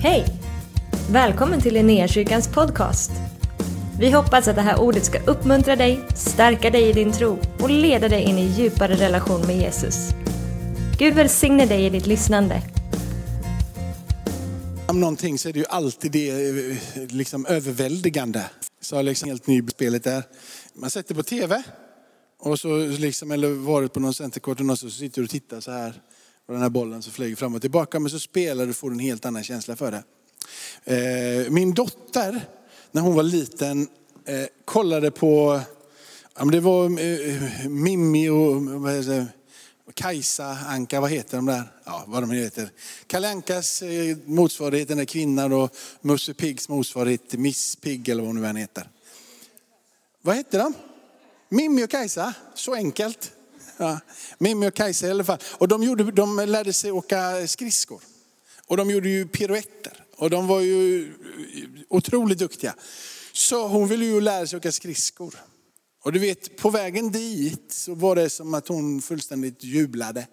Hej! Välkommen till Linnéakyrkans podcast. Vi hoppas att det här ordet ska uppmuntra dig, stärka dig i din tro och leda dig in i djupare relation med Jesus. Gud välsigne dig i ditt lyssnande. Om någonting så är det ju alltid det eh, liksom överväldigande. Så liksom helt ny spelet där. Man sätter på tv och så liksom, eller varit på någon centerkort och så sitter du och tittar så här. Och den här bollen så flyger fram och tillbaka. Men så spelar du och får en helt annan känsla för det. Eh, min dotter, när hon var liten, eh, kollade på, det var eh, Mimmi och Kajsa, Anka, vad heter de där? Ja, vad de heter. Kalle Ankas motsvarighet, den där kvinnan och Musse Piggs motsvarighet, Miss Pigg eller vad hon nu än heter. Vad hette de? Mimmi och Kajsa, så enkelt. Ja. Mimmi och Kajsa i alla fall. Och de, gjorde, de lärde sig åka skridskor. Och de gjorde ju piruetter. Och de var ju otroligt duktiga. Så hon ville ju lära sig åka skridskor. Och du vet, på vägen dit så var det som att hon fullständigt jublade.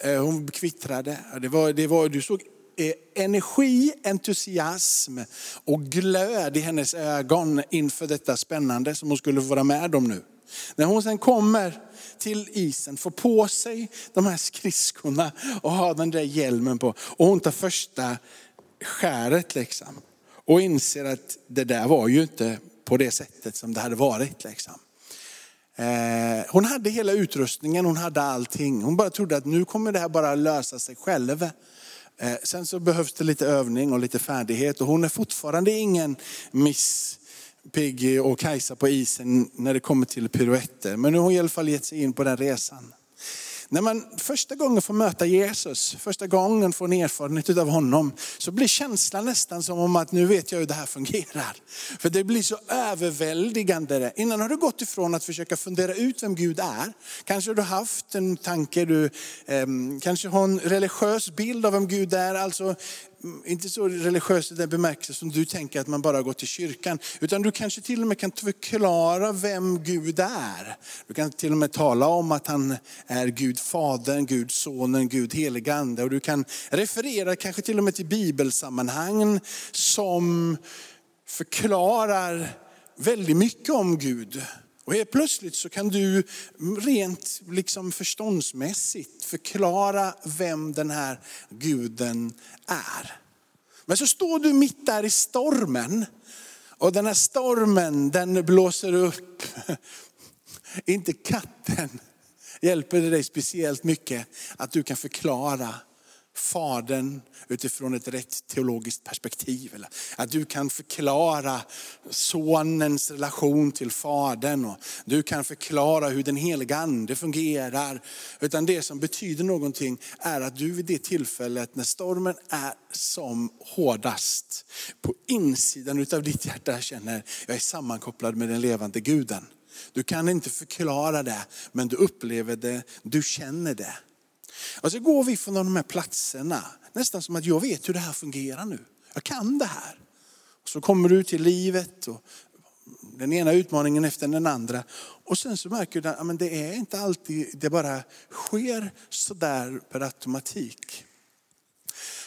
Eh, hon kvittrade. Det var, det var, du såg eh, energi, entusiasm och glöd i hennes ögon inför detta spännande som hon skulle få vara med om nu. När hon sen kommer till isen, får på sig de här skridskorna och har den där hjälmen på. Och hon tar första skäret liksom. Och inser att det där var ju inte på det sättet som det hade varit. Liksom. Eh, hon hade hela utrustningen, hon hade allting. Hon bara trodde att nu kommer det här bara lösa sig själv. Eh, sen så behövs det lite övning och lite färdighet och hon är fortfarande ingen Miss Piggy och Kajsa på isen när det kommer till piruetter. Men nu har hon i alla fall gett sig in på den resan. När man första gången får möta Jesus, första gången får en erfarenhet av honom, så blir känslan nästan som om att nu vet jag hur det här fungerar. För det blir så överväldigande. Innan har du gått ifrån att försöka fundera ut vem Gud är. Kanske har du haft en tanke, du eh, kanske har en religiös bild av vem Gud är. Alltså inte så religiös i den bemärkelse som du tänker att man bara går till kyrkan. Utan du kanske till och med kan förklara vem Gud är. Du kan till och med tala om att han är Gud Fadern, Gud Sonen, Gud Heligande. Och du kan referera kanske till och med till bibelsammanhang som förklarar väldigt mycket om Gud. Och helt plötsligt så kan du rent liksom förståndsmässigt förklara vem den här guden är. Men så står du mitt där i stormen. Och den här stormen den blåser upp. Inte katten hjälper det dig speciellt mycket att du kan förklara Fadern utifrån ett rätt teologiskt perspektiv. Eller att du kan förklara sonens relation till fadern. Och du kan förklara hur den heliga ande fungerar. Utan det som betyder någonting är att du vid det tillfället när stormen är som hårdast, på insidan av ditt hjärta känner jag är sammankopplad med den levande guden. Du kan inte förklara det, men du upplever det, du känner det. Och så går vi från de här platserna, nästan som att jag vet hur det här fungerar nu. Jag kan det här. Och så kommer du till livet och den ena utmaningen efter den andra. Och sen så märker du att det är inte alltid, det bara sker sådär per automatik.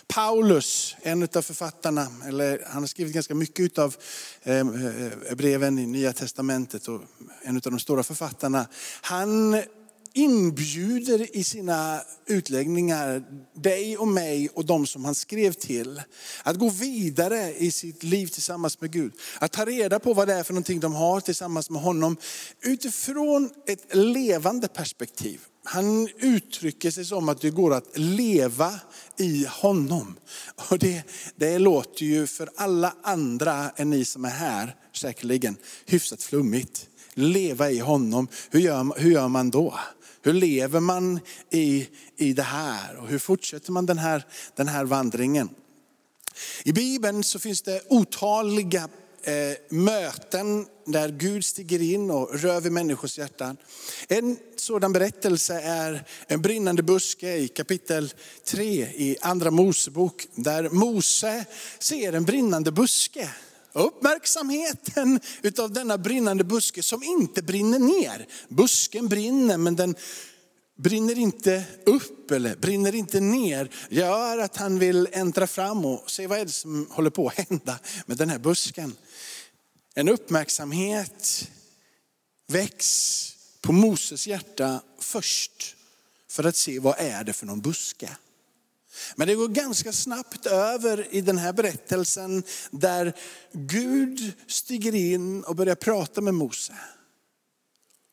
Paulus, en av författarna, eller han har skrivit ganska mycket av eh, eh, breven i Nya Testamentet och en av de stora författarna. Han inbjuder i sina utläggningar dig och mig och de som han skrev till att gå vidare i sitt liv tillsammans med Gud. Att ta reda på vad det är för någonting de har tillsammans med honom utifrån ett levande perspektiv. Han uttrycker sig som att det går att leva i honom. Och det, det låter ju för alla andra än ni som är här säkerligen hyfsat flummigt. Leva i honom, hur gör, hur gör man då? Hur lever man i, i det här? Och hur fortsätter man den här, den här vandringen? I Bibeln så finns det otaliga eh, möten där Gud stiger in och rör vid människors hjärtan. En sådan berättelse är en brinnande buske i kapitel 3 i andra Mosebok. Där Mose ser en brinnande buske. Uppmärksamheten utav denna brinnande buske som inte brinner ner. Busken brinner men den brinner inte upp eller brinner inte ner gör att han vill äntra fram och se vad är det som håller på att hända med den här busken. En uppmärksamhet väcks på Moses hjärta först för att se vad är det för någon buske. Men det går ganska snabbt över i den här berättelsen där Gud stiger in och börjar prata med Mose.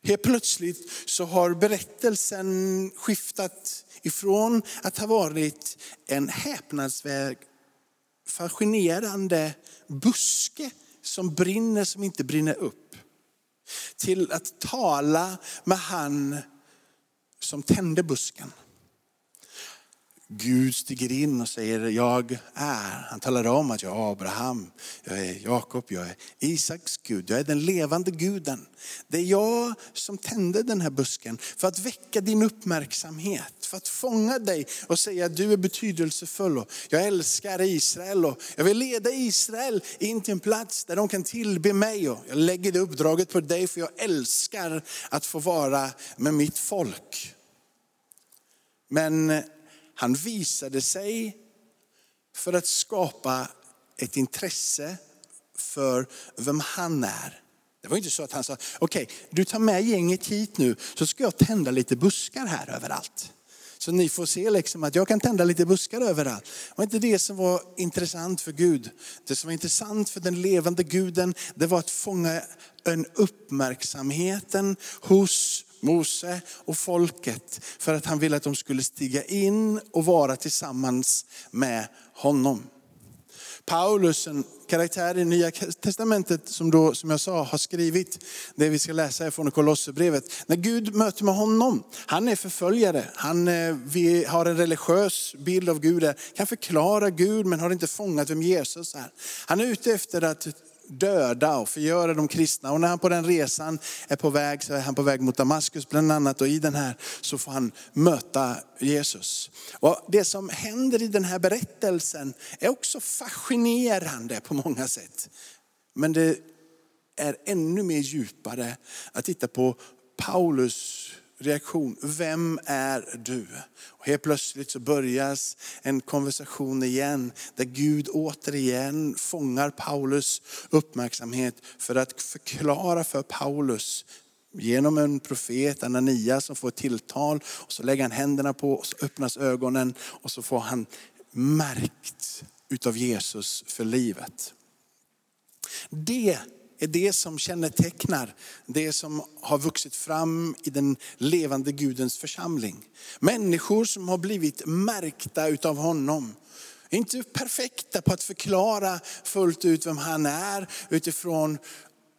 Helt plötsligt så har berättelsen skiftat ifrån att ha varit en häpnadsväg, fascinerande buske som brinner som inte brinner upp. Till att tala med han som tände busken. Gud stiger in och säger, jag är. Han talar om att jag är Abraham, jag är Jakob, jag är Isaks Gud, jag är den levande guden. Det är jag som tände den här busken för att väcka din uppmärksamhet, för att fånga dig och säga att du är betydelsefull. Och jag älskar Israel och jag vill leda Israel in till en plats där de kan tillbe mig. Och jag lägger det uppdraget på dig för jag älskar att få vara med mitt folk. Men han visade sig för att skapa ett intresse för vem han är. Det var inte så att han sa, okej okay, du tar med gänget hit nu så ska jag tända lite buskar här överallt. Så ni får se liksom att jag kan tända lite buskar överallt. Det var inte det som var intressant för Gud. Det som var intressant för den levande guden, det var att fånga en uppmärksamheten hos Mose och folket för att han ville att de skulle stiga in och vara tillsammans med honom. Paulus, en karaktär i Nya Testamentet som, då, som jag sa har skrivit det vi ska läsa från Kolosserbrevet. När Gud möter med honom, han är förföljare, han eh, vi har en religiös bild av Gud, kan förklara Gud men har inte fångat vem Jesus är. Han är ute efter att döda och förgöra de kristna. Och när han på den resan är på väg så är han på väg mot Damaskus bland annat. Och i den här så får han möta Jesus. Och det som händer i den här berättelsen är också fascinerande på många sätt. Men det är ännu mer djupare att titta på Paulus reaktion. Vem är du? Och helt plötsligt så börjas en konversation igen där Gud återigen fångar Paulus uppmärksamhet för att förklara för Paulus genom en profet, Ananias, som får ett tilltal. Och så lägger han händerna på och så öppnas ögonen och så får han märkt utav Jesus för livet. Det är det som kännetecknar det som har vuxit fram i den levande Gudens församling. Människor som har blivit märkta utav honom. Inte perfekta på att förklara fullt ut vem han är utifrån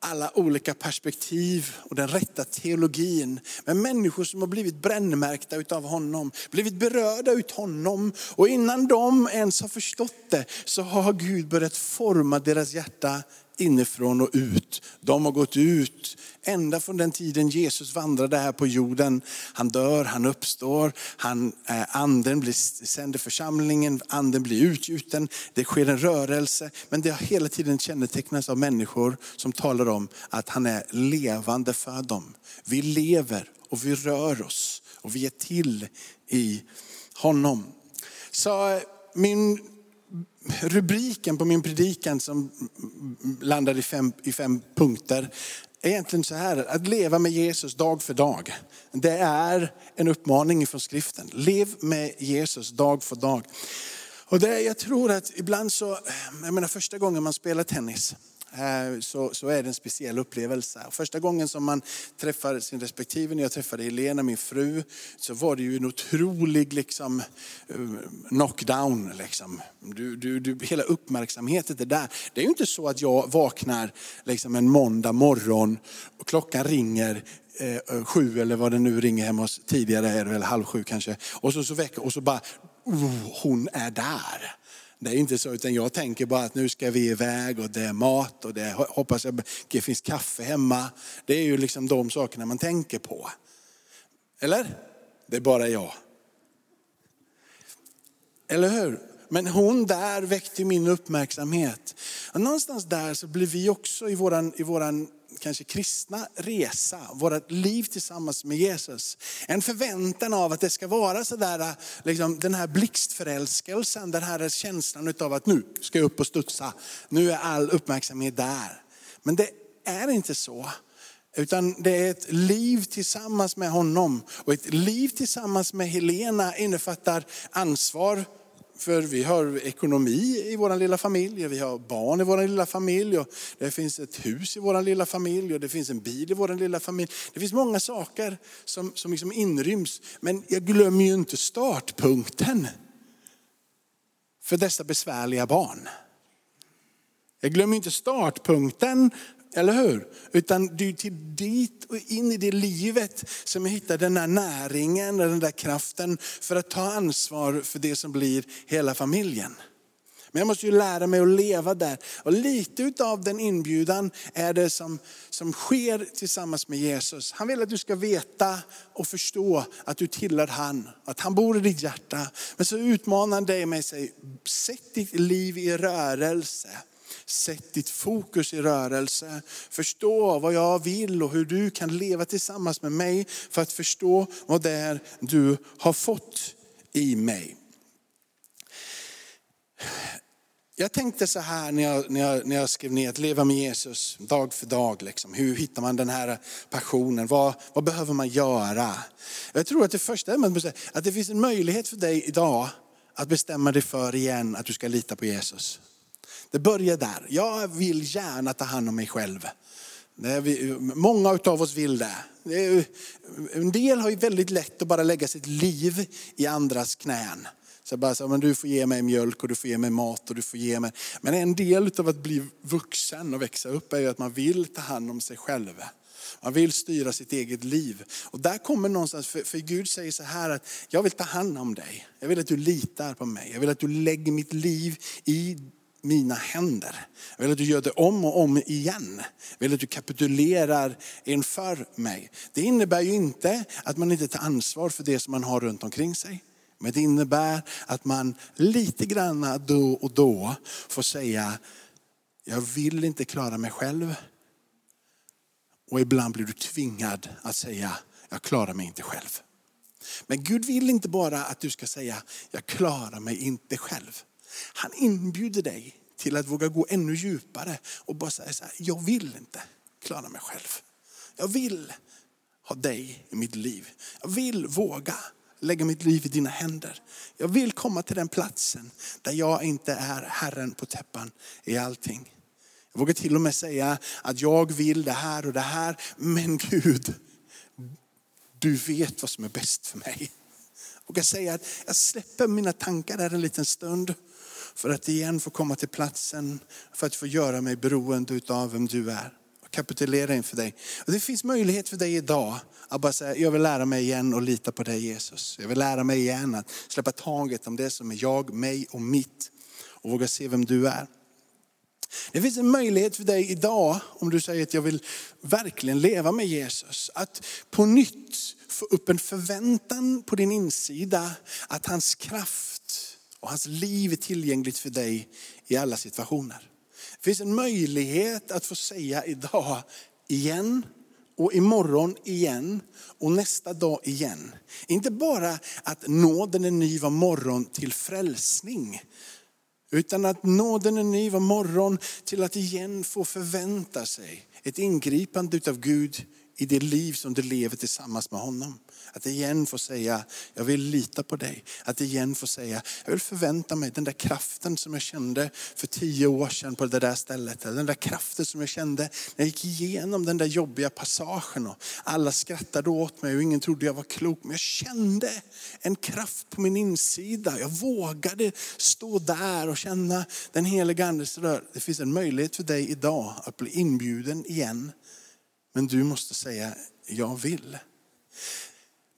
alla olika perspektiv och den rätta teologin. Men människor som har blivit brännmärkta utav honom, blivit berörda utav honom. Och innan de ens har förstått det så har Gud börjat forma deras hjärta inifrån och ut. De har gått ut ända från den tiden Jesus vandrade här på jorden. Han dör, han uppstår, han, eh, anden blir sänder församlingen, anden blir utgjuten. Det sker en rörelse. Men det har hela tiden kännetecknats av människor som talar om att han är levande för dem. Vi lever och vi rör oss och vi är till i honom. Så eh, min rubriken på min predikan som landar i fem, i fem punkter är egentligen så här, att leva med Jesus dag för dag. Det är en uppmaning från skriften. Lev med Jesus dag för dag. Och det, jag tror att ibland så, jag menar första gången man spelar tennis, Eh, så, så är det en speciell upplevelse. Första gången som man träffar sin respektive, när jag träffade Helena, min fru, så var det ju en otrolig liksom, eh, knockdown. Liksom. Du, du, du, hela uppmärksamheten är där. Det är ju inte så att jag vaknar liksom en måndag morgon och klockan ringer eh, eh sju eller vad det nu ringer hemma hos, tidigare eller halv sju kanske. Och så, så, väcker, och så bara, oh, hon är där. Det är inte så, utan jag tänker bara att nu ska vi iväg och det är mat och det hoppas jag det finns kaffe hemma. Det är ju liksom de sakerna man tänker på. Eller? Det är bara jag. Eller hur? Men hon där väckte min uppmärksamhet. Och någonstans där så blir vi också i våran, i våran kanske kristna resa, vårt liv tillsammans med Jesus. En förväntan av att det ska vara sådär, liksom, den här blixtförälskelsen, den här känslan av att nu ska jag upp och studsa. Nu är all uppmärksamhet där. Men det är inte så. Utan det är ett liv tillsammans med honom. Och ett liv tillsammans med Helena innefattar ansvar för vi har ekonomi i vår lilla familj, vi har barn i vår lilla familj, och det finns ett hus i vår lilla familj och det finns en bil i vår lilla familj. Det finns många saker som, som liksom inryms. Men jag glömmer ju inte startpunkten för dessa besvärliga barn. Jag glömmer inte startpunkten eller hur? Utan det är till dit och in i det livet som jag hittar den där näringen, den där kraften för att ta ansvar för det som blir hela familjen. Men jag måste ju lära mig att leva där. Och lite av den inbjudan är det som, som sker tillsammans med Jesus. Han vill att du ska veta och förstå att du tillhör han, att han bor i ditt hjärta. Men så utmanar han dig med att säga, sätt ditt liv i rörelse. Sätt ditt fokus i rörelse. Förstå vad jag vill och hur du kan leva tillsammans med mig för att förstå vad det är du har fått i mig. Jag tänkte så här när jag, när jag, när jag skrev ner att leva med Jesus dag för dag. Liksom. Hur hittar man den här passionen? Vad, vad behöver man göra? Jag tror att det första är att det finns en möjlighet för dig idag att bestämma dig för igen att du ska lita på Jesus. Det börjar där. Jag vill gärna ta hand om mig själv. Många av oss vill det. En del har ju väldigt lätt att bara lägga sitt liv i andras knän. Så bara så, men du får ge mig mjölk och du får ge mig mat och du får ge mig. Men en del av att bli vuxen och växa upp är ju att man vill ta hand om sig själv. Man vill styra sitt eget liv. Och där kommer någonstans, för, för Gud säger så här att jag vill ta hand om dig. Jag vill att du litar på mig. Jag vill att du lägger mitt liv i mina händer. Jag vill att du gör det om och om igen. Jag vill att du kapitulerar inför mig. Det innebär ju inte att man inte tar ansvar för det som man har runt omkring sig. Men det innebär att man lite grann då och då får säga, jag vill inte klara mig själv. Och ibland blir du tvingad att säga, jag klarar mig inte själv. Men Gud vill inte bara att du ska säga, jag klarar mig inte själv. Han inbjuder dig till att våga gå ännu djupare och bara säga så här, jag vill inte klara mig själv. Jag vill ha dig i mitt liv. Jag vill våga lägga mitt liv i dina händer. Jag vill komma till den platsen där jag inte är herren på täppan i allting. Jag vågar till och med säga att jag vill det här och det här, men Gud, du vet vad som är bäst för mig. Och Jag säger säga att jag släpper mina tankar där en liten stund för att igen få komma till platsen, för att få göra mig beroende av vem du är. Och kapitulera inför dig. Och det finns möjlighet för dig idag att bara säga, jag vill lära mig igen och lita på dig Jesus. Jag vill lära mig igen att släppa taget om det som är jag, mig och mitt. Och våga se vem du är. Det finns en möjlighet för dig idag, om du säger att jag vill verkligen leva med Jesus, att på nytt få upp en förväntan på din insida att hans kraft och hans liv är tillgängligt för dig i alla situationer. Det finns en möjlighet att få säga idag igen och imorgon igen och nästa dag igen. Inte bara att nåden är ny var morgon till frälsning. Utan att nåden är ny var morgon till att igen få förvänta sig ett ingripande utav Gud i det liv som du lever tillsammans med honom. Att igen få säga, jag vill lita på dig. Att igen få säga, jag vill förvänta mig den där kraften som jag kände för tio år sedan på det där stället. Den där kraften som jag kände när jag gick igenom den där jobbiga passagen. Och alla skrattade åt mig och ingen trodde jag var klok. Men jag kände en kraft på min insida. Jag vågade stå där och känna den heliga andes rör. Det finns en möjlighet för dig idag att bli inbjuden igen. Men du måste säga, jag vill.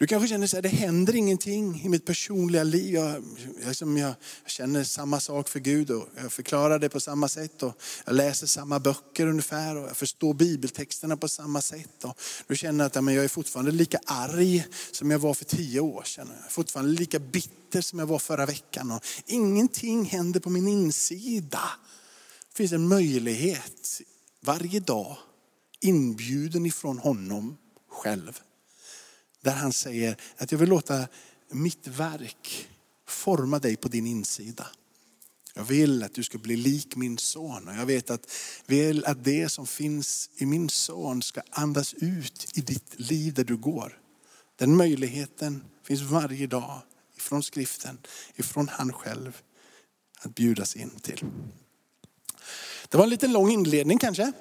Du kanske känner att det händer ingenting i mitt personliga liv. Jag, liksom jag, känner samma sak för Gud och jag förklarar det på samma sätt. Och jag läser samma böcker ungefär och jag förstår bibeltexterna på samma sätt. Och du känner att ja, men jag är fortfarande lika arg som jag var för tio år sedan. Jag är fortfarande lika bitter som jag var förra veckan. Och ingenting händer på min insida. Det finns en möjlighet varje dag inbjuden ifrån honom själv. Där han säger att jag vill låta mitt verk forma dig på din insida. Jag vill att du ska bli lik min son och jag vet att, vill att det som finns i min son ska andas ut i ditt liv där du går. Den möjligheten finns varje dag ifrån skriften, ifrån han själv att bjudas in till. Det var en liten lång inledning kanske,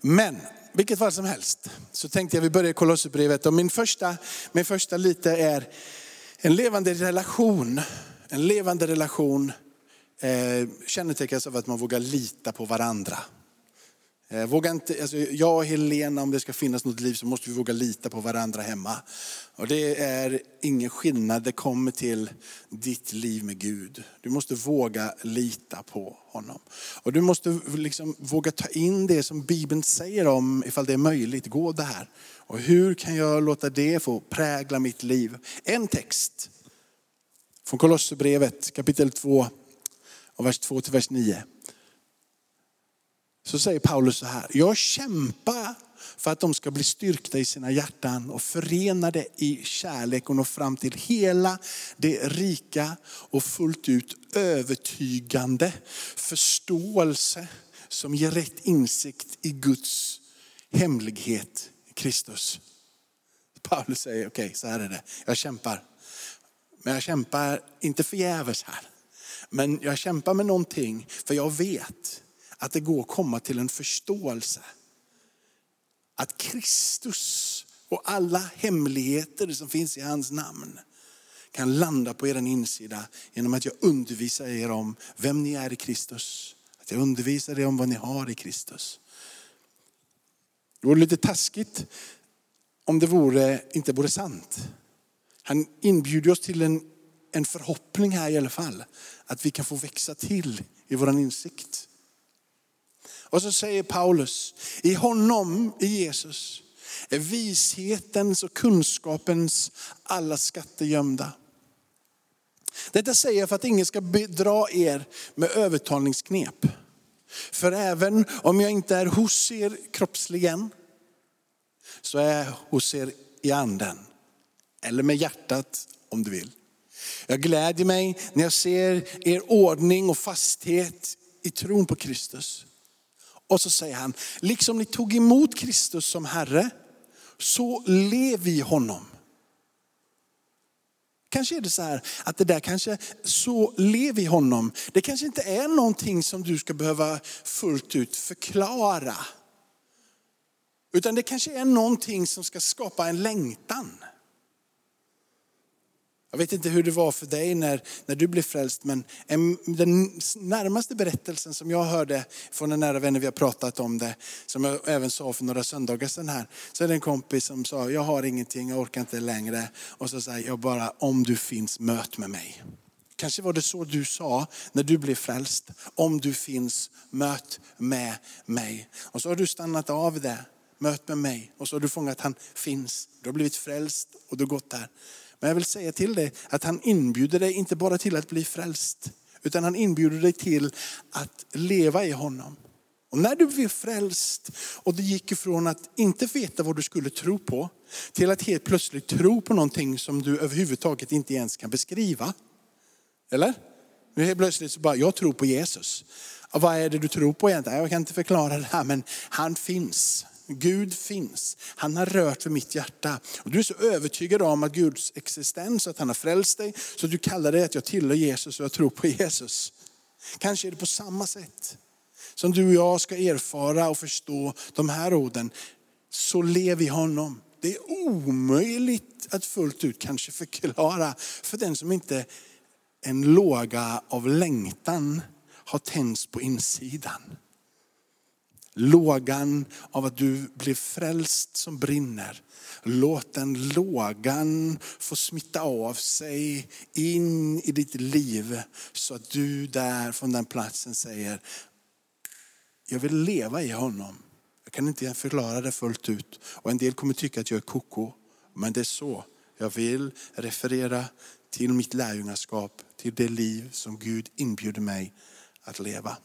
men vilket fall som helst så tänkte jag vi börjar Kolosserbrevet och min första, min första lite är en levande relation. En levande relation eh, kännetecknas av att man vågar lita på varandra. Eh, våga inte, alltså jag och Helena, om det ska finnas något liv så måste vi våga lita på varandra hemma. Och det är ingen skillnad, det kommer till ditt liv med Gud. Du måste våga lita på honom. Och du måste liksom våga ta in det som Bibeln säger om, ifall det är möjligt, gå det här. Och hur kan jag låta det få prägla mitt liv? En text från Kolosserbrevet kapitel 2, och vers 2 till vers 9 så säger Paulus så här, jag kämpar för att de ska bli styrkta i sina hjärtan och förenade i kärlek och nå fram till hela det rika och fullt ut övertygande förståelse som ger rätt insikt i Guds hemlighet Kristus. Paulus säger, okej okay, så här är det, jag kämpar. Men jag kämpar inte förgäves här. Men jag kämpar med någonting för jag vet att det går att komma till en förståelse. Att Kristus och alla hemligheter som finns i hans namn kan landa på er insida genom att jag undervisar er om vem ni är i Kristus. Att jag undervisar er om vad ni har i Kristus. Det vore lite taskigt om det vore, inte vore sant. Han inbjuder oss till en, en förhoppning här i alla fall. Att vi kan få växa till i vår insikt. Och så säger Paulus, i honom, i Jesus, är vishetens och kunskapens alla skatter gömda. Detta säger jag för att ingen ska bedra er med övertalningsknep. För även om jag inte är hos er kroppsligen, så är jag hos er i anden. Eller med hjärtat om du vill. Jag glädjer mig när jag ser er ordning och fasthet i tron på Kristus. Och så säger han, liksom ni tog emot Kristus som Herre, så lev i honom. Kanske är det så här att det där kanske, så lev i honom, det kanske inte är någonting som du ska behöva fullt ut förklara. Utan det kanske är någonting som ska skapa en längtan. Jag vet inte hur det var för dig när, när du blev frälst, men en, den närmaste berättelsen som jag hörde från en nära vän när vi har pratat om det, som jag även sa för några söndagar sedan här, så är det en kompis som sa, jag har ingenting, jag orkar inte längre. Och så säger jag bara, om du finns, möt med mig. Kanske var det så du sa när du blev frälst. Om du finns, möt med mig. Och så har du stannat av det, möt med mig. Och så har du fångat han finns. Du har blivit frälst och du har gått där. Men jag vill säga till dig att han inbjuder dig inte bara till att bli frälst, utan han inbjuder dig till att leva i honom. Och när du blev frälst och det gick ifrån att inte veta vad du skulle tro på, till att helt plötsligt tro på någonting som du överhuvudtaget inte ens kan beskriva. Eller? Nu helt plötsligt så bara, jag tror på Jesus. Och vad är det du tror på egentligen? Jag kan inte förklara det här men han finns. Gud finns. Han har rört vid mitt hjärta. Och du är så övertygad om att Guds existens, att han har frälst dig, så du kallar det att jag tillhör Jesus och jag tror på Jesus. Kanske är det på samma sätt som du och jag ska erfara och förstå de här orden. Så lev i honom. Det är omöjligt att fullt ut kanske förklara för den som inte en låga av längtan har tänts på insidan lågan av att du blev frälst som brinner. Låt den lågan få smitta av sig in i ditt liv så att du där från den platsen säger, jag vill leva i honom. Jag kan inte förklara det fullt ut. Och en del kommer tycka att jag är koko. Men det är så. Jag vill referera till mitt lärjungaskap, till det liv som Gud inbjuder mig att leva.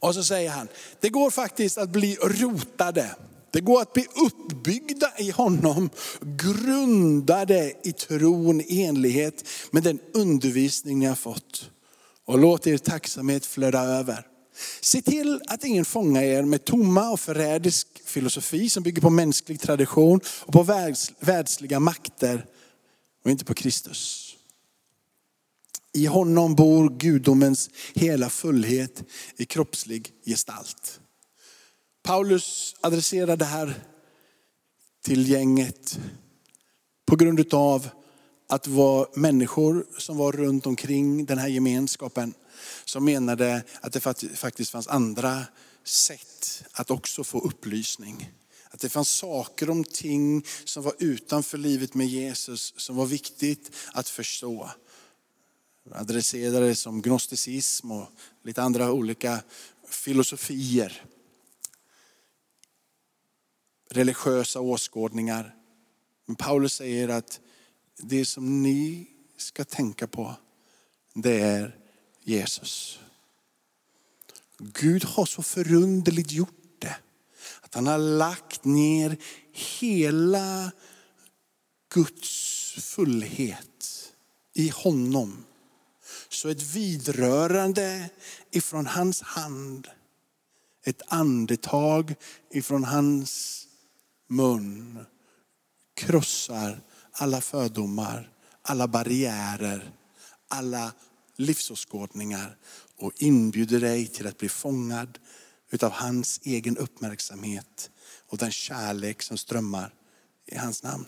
Och så säger han, det går faktiskt att bli rotade. Det går att bli uppbyggda i honom, grundade i tron i enlighet med den undervisning ni har fått. Och låt er tacksamhet flöda över. Se till att ingen fångar er med tomma och förrädisk filosofi som bygger på mänsklig tradition och på världsliga makter och inte på Kristus. I honom bor gudomens hela fullhet i kroppslig gestalt. Paulus adresserar det här till gänget på grund av att det var människor som var runt omkring den här gemenskapen som menade att det faktiskt fanns andra sätt att också få upplysning. Att det fanns saker om ting som var utanför livet med Jesus som var viktigt att förstå. Adresserade som gnosticism och lite andra olika filosofier. Religiösa åskådningar. Men Paulus säger att det som ni ska tänka på, det är Jesus. Gud har så förunderligt gjort det. Att han har lagt ner hela Guds fullhet i honom. Så ett vidrörande ifrån hans hand, ett andetag ifrån hans mun krossar alla fördomar, alla barriärer, alla livsåskådningar och inbjuder dig till att bli fångad utav hans egen uppmärksamhet och den kärlek som strömmar i hans namn.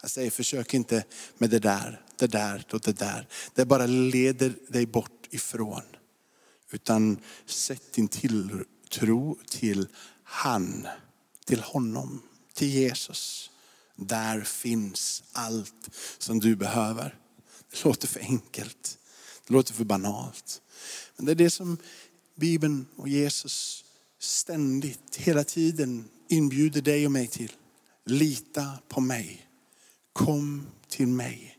Jag säger försök inte med det där, det där och det där. Det bara leder dig bort ifrån. Utan sätt din tilltro till han, till honom, till Jesus. Där finns allt som du behöver. Det låter för enkelt. Det låter för banalt. Men det är det som Bibeln och Jesus ständigt, hela tiden inbjuder dig och mig till. Lita på mig. Kom till mig.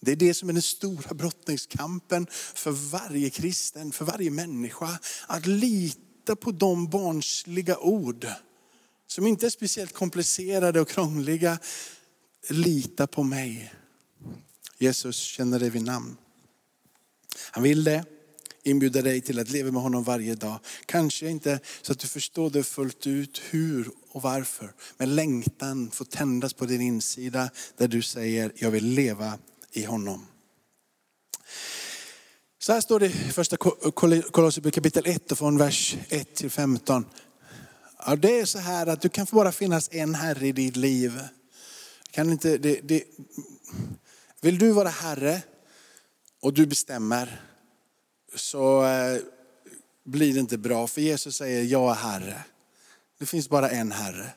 Det är det som är den stora brottningskampen för varje kristen, för varje människa. Att lita på de barnsliga ord som inte är speciellt komplicerade och krångliga. Lita på mig. Jesus känner dig vid namn. Han vill det, inbjuda dig till att leva med honom varje dag. Kanske inte så att du förstår det fullt ut hur och varför. Men längtan får tändas på din insida där du säger, jag vill leva i honom. Så här står det i första Kolosserbrevet kapitel 1 och från vers 1 till 15. Ja, det är så här att du kan få bara finnas en herre i ditt liv. Kan inte, det, det, vill du vara herre och du bestämmer så eh, blir det inte bra. För Jesus säger, jag är herre. Det finns bara en herre.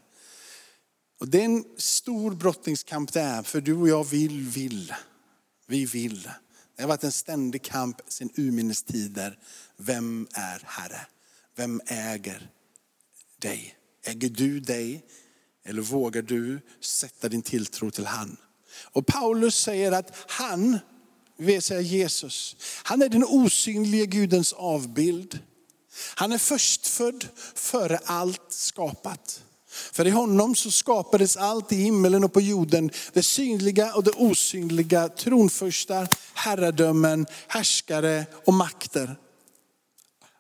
Och det är en stor brottningskamp det är, för du och jag vill, vill. Vi vill. Det har varit en ständig kamp sedan urminnes tider. Vem är herre? Vem äger dig? Äger du dig? Eller vågar du sätta din tilltro till han? Och Paulus säger att han, vill säga Jesus, han är den osynliga Gudens avbild. Han är förstfödd före allt skapat. För i honom så skapades allt i himmelen och på jorden, det synliga och det osynliga, tronförstar, herradömen, härskare och makter.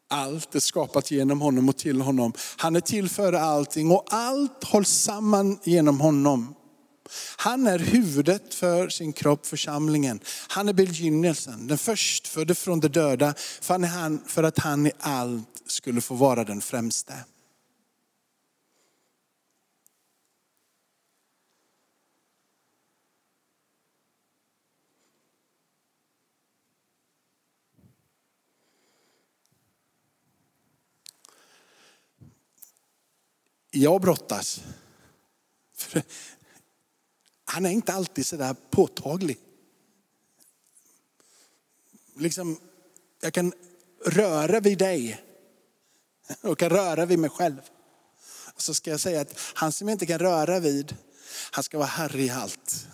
Allt är skapat genom honom och till honom. Han är till före allting och allt hålls samman genom honom. Han är huvudet för sin kropp, församlingen. Han är begynnelsen, den förstfödde från de döda, för, han, för att han i allt skulle få vara den främste. Jag brottas han är inte alltid så där påtaglig. Liksom, jag kan röra vid dig och kan röra vid mig själv. Och så ska jag säga att han som jag inte kan röra vid, han ska vara herre i allt.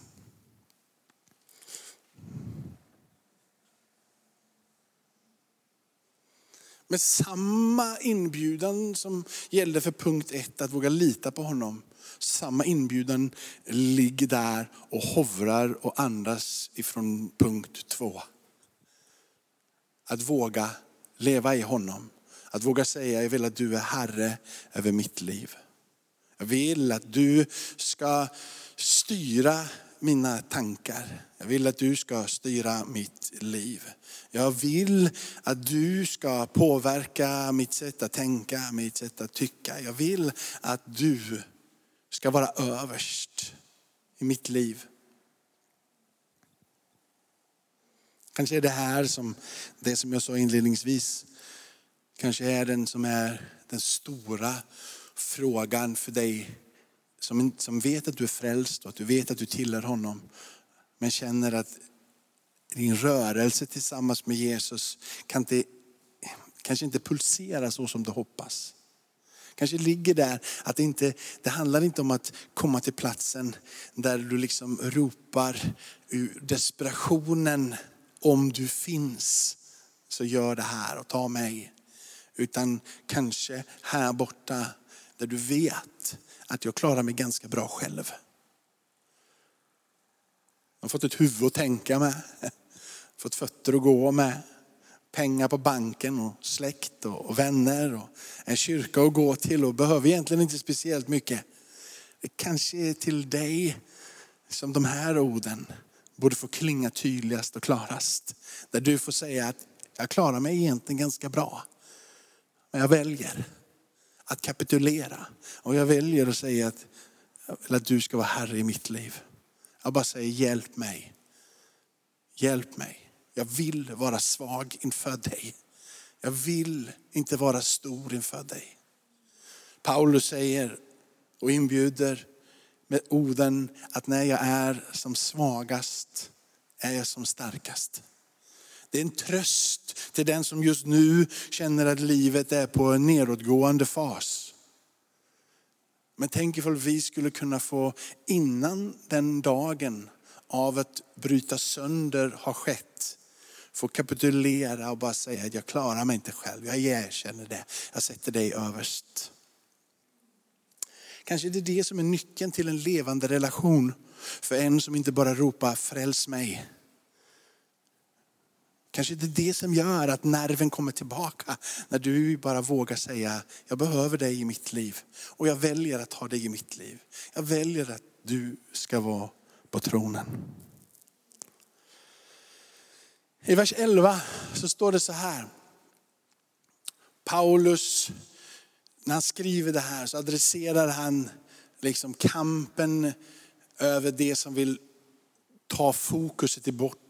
Med samma inbjudan som gällde för punkt ett, att våga lita på honom. Samma inbjudan ligger där och hovrar och andas ifrån punkt två. Att våga leva i honom. Att våga säga, jag vill att du är Herre över mitt liv. Jag vill att du ska styra mina tankar. Jag vill att du ska styra mitt liv. Jag vill att du ska påverka mitt sätt att tänka, mitt sätt att tycka. Jag vill att du ska vara överst i mitt liv. Kanske är det här som, det som jag sa inledningsvis, kanske är den som är den stora frågan för dig som, som vet att du är frälst och att du vet att du tillhör honom. Men känner att din rörelse tillsammans med Jesus kan inte, kanske inte pulsera så som du hoppas. Kanske ligger där att det inte, det handlar inte om att komma till platsen där du liksom ropar ur desperationen om du finns så gör det här och ta mig. Utan kanske här borta där du vet att jag klarar mig ganska bra själv. Jag har fått ett huvud att tänka med, fått fötter att gå med, pengar på banken och släkt och vänner och en kyrka att gå till och behöver egentligen inte speciellt mycket. Det kanske är till dig som de här orden borde få klinga tydligast och klarast. Där du får säga att jag klarar mig egentligen ganska bra. Men jag väljer att kapitulera. Och jag väljer att säga att, att du ska vara Herre i mitt liv. Jag bara säger hjälp mig. Hjälp mig. Jag vill vara svag inför dig. Jag vill inte vara stor inför dig. Paulus säger och inbjuder med orden att när jag är som svagast är jag som starkast. Det är en tröst till den som just nu känner att livet är på en nedåtgående fas. Men tänk ifall vi skulle kunna få innan den dagen av att bryta sönder har skett, få kapitulera och bara säga att jag klarar mig inte själv. Jag erkänner det. Jag sätter dig överst. Kanske det är det som är nyckeln till en levande relation för en som inte bara ropar fräls mig Kanske det är det som gör att nerven kommer tillbaka. När du bara vågar säga, jag behöver dig i mitt liv. Och jag väljer att ha dig i mitt liv. Jag väljer att du ska vara på tronen. I vers 11 så står det så här. Paulus, när han skriver det här så adresserar han liksom kampen över det som vill ta fokuset bort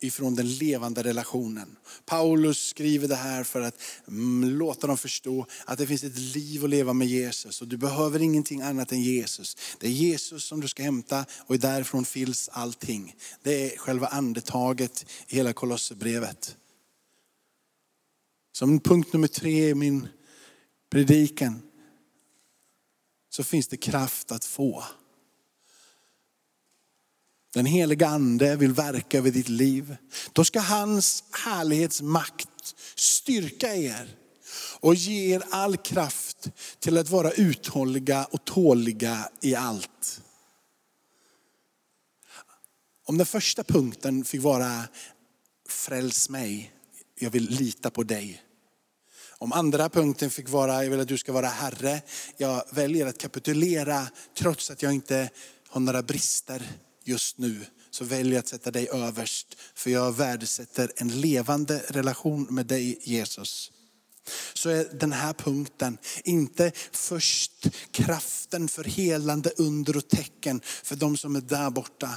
ifrån den levande relationen. Paulus skriver det här för att mm, låta dem förstå att det finns ett liv att leva med Jesus och du behöver ingenting annat än Jesus. Det är Jesus som du ska hämta och därifrån finns allting. Det är själva andetaget i hela Kolosserbrevet. Som punkt nummer tre i min predikan så finns det kraft att få. Den heliga ande vill verka över ditt liv. Då ska hans härlighetsmakt styrka er och ge er all kraft till att vara uthålliga och tåliga i allt. Om den första punkten fick vara fräls mig, jag vill lita på dig. Om andra punkten fick vara, jag vill att du ska vara Herre, jag väljer att kapitulera trots att jag inte har några brister just nu så väljer jag att sätta dig överst. För jag värdesätter en levande relation med dig Jesus. Så är den här punkten inte först kraften för helande under och tecken för de som är där borta.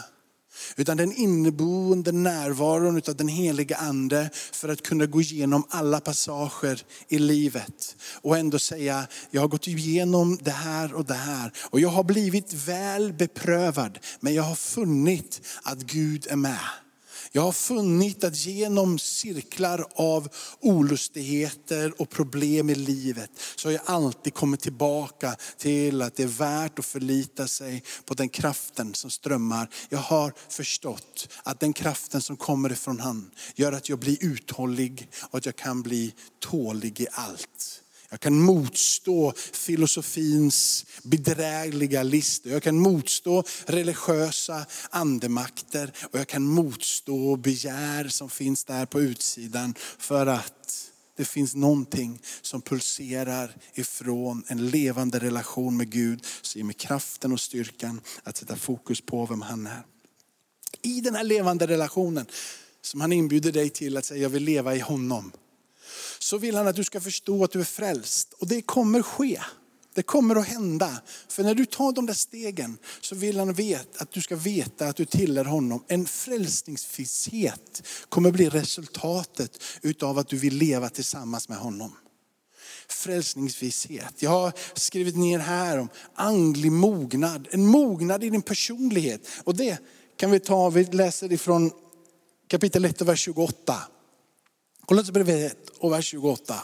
Utan den inneboende närvaron av den heliga ande för att kunna gå igenom alla passager i livet. Och ändå säga, jag har gått igenom det här och det här. Och jag har blivit väl beprövad, men jag har funnit att Gud är med. Jag har funnit att genom cirklar av olustigheter och problem i livet så har jag alltid kommit tillbaka till att det är värt att förlita sig på den kraften som strömmar. Jag har förstått att den kraften som kommer ifrån han gör att jag blir uthållig och att jag kan bli tålig i allt. Jag kan motstå filosofins bedrägliga listor. Jag kan motstå religiösa andemakter och jag kan motstå begär som finns där på utsidan för att det finns någonting som pulserar ifrån en levande relation med Gud som ger mig kraften och styrkan att sätta fokus på vem han är. I den här levande relationen som han inbjuder dig till att säga jag vill leva i honom så vill han att du ska förstå att du är frälst. Och det kommer ske. Det kommer att hända. För när du tar de där stegen så vill han vet, att du ska veta att du tillhör honom. En frälsningsvisshet kommer bli resultatet utav att du vill leva tillsammans med honom. Frälsningsvisshet. Jag har skrivit ner här om andlig mognad. En mognad i din personlighet. Och det kan vi ta, vi läser ifrån kapitel 1 och vers 28. Kolosserbrevet 1 och vers 28.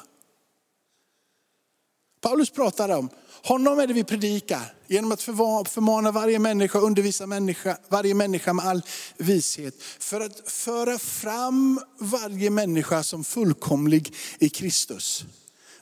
Paulus pratar om, honom är det vi predikar genom att förmana varje människa, undervisa människa, varje människa med all vishet. För att föra fram varje människa som fullkomlig i Kristus.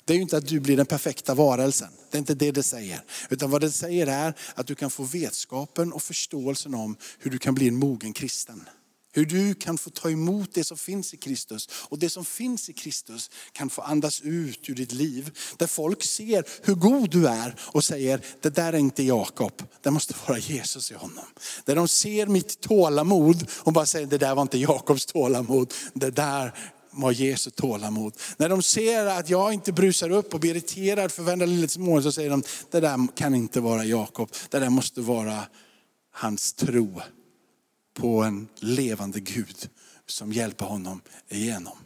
Det är ju inte att du blir den perfekta varelsen. Det är inte det det säger. Utan vad det säger är att du kan få vetskapen och förståelsen om hur du kan bli en mogen kristen. Hur du kan få ta emot det som finns i Kristus. Och det som finns i Kristus kan få andas ut ur ditt liv. Där folk ser hur god du är och säger, det där är inte Jakob, det måste vara Jesus i honom. Där de ser mitt tålamod och bara säger, det där var inte Jakobs tålamod, det där var Jesu tålamod. När de ser att jag inte brusar upp och blir irriterad för varenda litet mål så säger de, det där kan inte vara Jakob, det där måste vara hans tro på en levande Gud som hjälper honom igenom.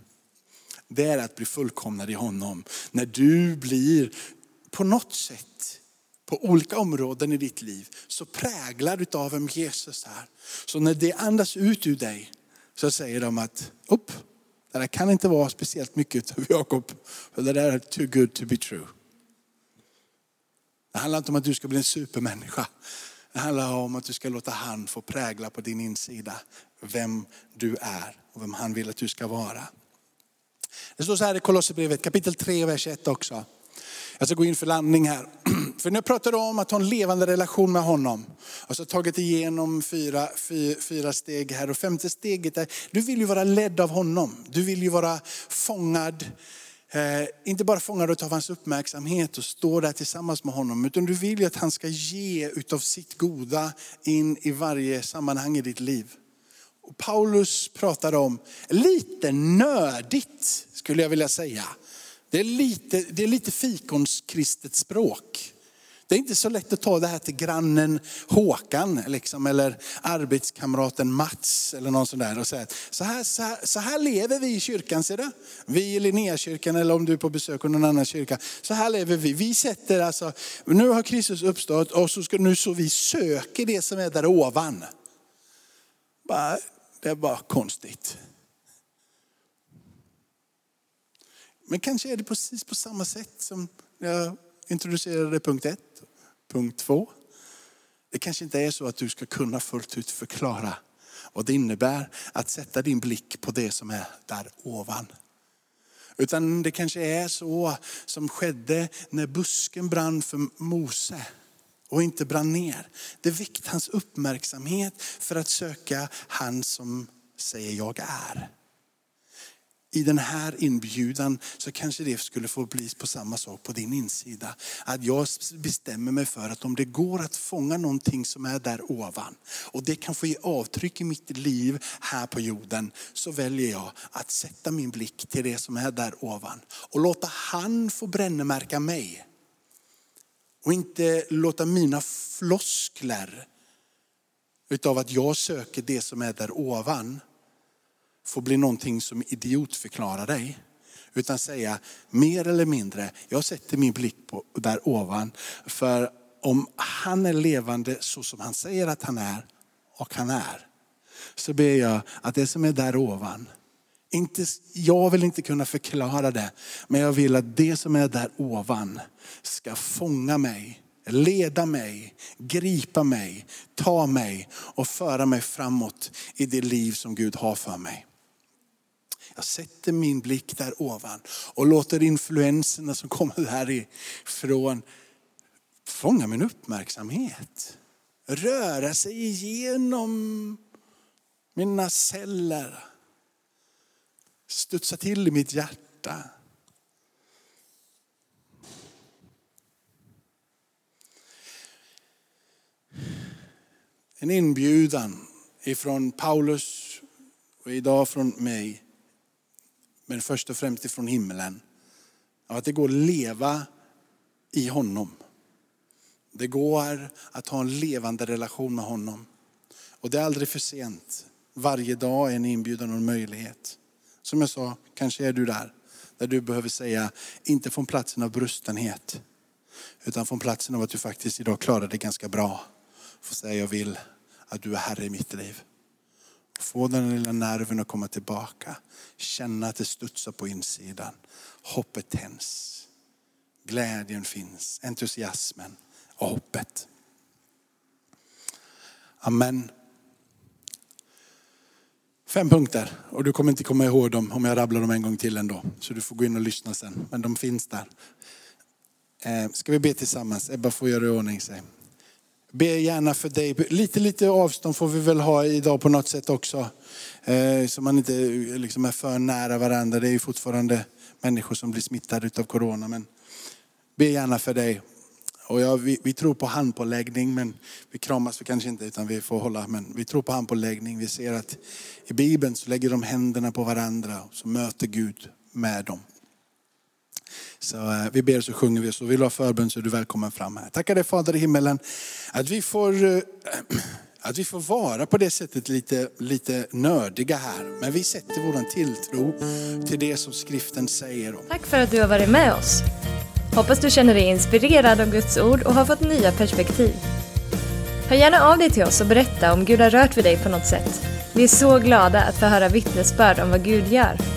Det är att bli fullkomnad i honom. När du blir på något sätt på olika områden i ditt liv så präglad av vem Jesus är. Så när det andas ut ur dig så säger de att, upp, det där kan inte vara speciellt mycket av Jakob. För det där är too good to be true. Det handlar inte om att du ska bli en supermänniska. Det handlar om att du ska låta han få prägla på din insida vem du är och vem han vill att du ska vara. Det står så här i Kolosserbrevet kapitel 3, vers 1 också. Jag ska gå in för landning här. För nu pratar du om att ha en levande relation med honom. Och så tagit igenom fyra, fyra, fyra steg här. Och femte steget är, du vill ju vara ledd av honom. Du vill ju vara fångad Eh, inte bara fångad av hans uppmärksamhet och stå där tillsammans med honom, utan du vill ju att han ska ge utav sitt goda in i varje sammanhang i ditt liv. Och Paulus pratar om, lite nördigt skulle jag vilja säga. Det är lite, det är lite fikonskristet språk. Det är inte så lätt att ta det här till grannen Håkan liksom, eller arbetskamraten Mats eller någon sån där och säga så här, så här, så här lever vi i kyrkan, ser du? Vi i Linnéakyrkan eller om du är på besök i någon annan kyrka. Så här lever vi. Vi sätter alltså, nu har Kristus uppstått och så ska nu så vi söker det som är där ovan. Bara, det är bara konstigt. Men kanske är det precis på samma sätt som jag introducerade punkt ett. Punkt två. Det kanske inte är så att du ska kunna fullt ut förklara vad det innebär att sätta din blick på det som är där ovan. Utan det kanske är så som skedde när busken brann för Mose och inte brann ner. Det väckte hans uppmärksamhet för att söka han som säger jag är i den här inbjudan så kanske det skulle få bli på samma sak på din insida. Att jag bestämmer mig för att om det går att fånga någonting som är där ovan och det kan få ge avtryck i mitt liv här på jorden så väljer jag att sätta min blick till det som är där ovan och låta han få brännmärka mig. Och inte låta mina floskler utav att jag söker det som är där ovan får bli någonting som idiotförklarar dig. Utan säga mer eller mindre, jag sätter min blick på där ovan. För om han är levande så som han säger att han är, och han är, så ber jag att det som är där ovan, inte, jag vill inte kunna förklara det, men jag vill att det som är där ovan ska fånga mig, leda mig, gripa mig, ta mig och föra mig framåt i det liv som Gud har för mig. Jag sätter min blick där ovan och låter influenserna som kommer därifrån fånga min uppmärksamhet. Röra sig igenom mina celler. Studsa till i mitt hjärta. En inbjudan ifrån Paulus och idag från mig. Men först och främst ifrån himlen. Av att det går att leva i honom. Det går att ha en levande relation med honom. Och det är aldrig för sent. Varje dag är en inbjudan och en möjlighet. Som jag sa, kanske är du där. Där du behöver säga, inte från platsen av brustenhet. Utan från platsen av att du faktiskt idag klarar det ganska bra. Får säga, jag vill att du är Herre i mitt liv. Få den lilla nerven att komma tillbaka. Känna att det studsar på insidan. Hoppet tänds. Glädjen finns, entusiasmen och hoppet. Amen. Fem punkter och du kommer inte komma ihåg dem om jag rabblar dem en gång till ändå. Så du får gå in och lyssna sen. Men de finns där. Eh, ska vi be tillsammans? Ebba får göra i ordning sig. Be gärna för dig. Lite, lite avstånd får vi väl ha idag på något sätt också. Eh, så man inte eh, liksom är för nära varandra. Det är ju fortfarande människor som blir smittade av corona. Men be gärna för dig. Och ja, vi, vi, tror på handpåläggning, men vi kramas vi kanske inte utan vi får hålla. Men vi tror på handpåläggning. Vi ser att i Bibeln så lägger de händerna på varandra och så möter Gud med dem. Så eh, vi ber så sjunger vi. Så vill du ha förbön så är du välkommen fram här. Tackar dig Fader i himmelen att vi får, eh, att vi får vara på det sättet lite, lite nördiga här. Men vi sätter vår tilltro till det som skriften säger. Tack för att du har varit med oss. Hoppas du känner dig inspirerad av Guds ord och har fått nya perspektiv. Hör gärna av dig till oss och berätta om Gud har rört vid dig på något sätt. Vi är så glada att få höra vittnesbörd om vad Gud gör.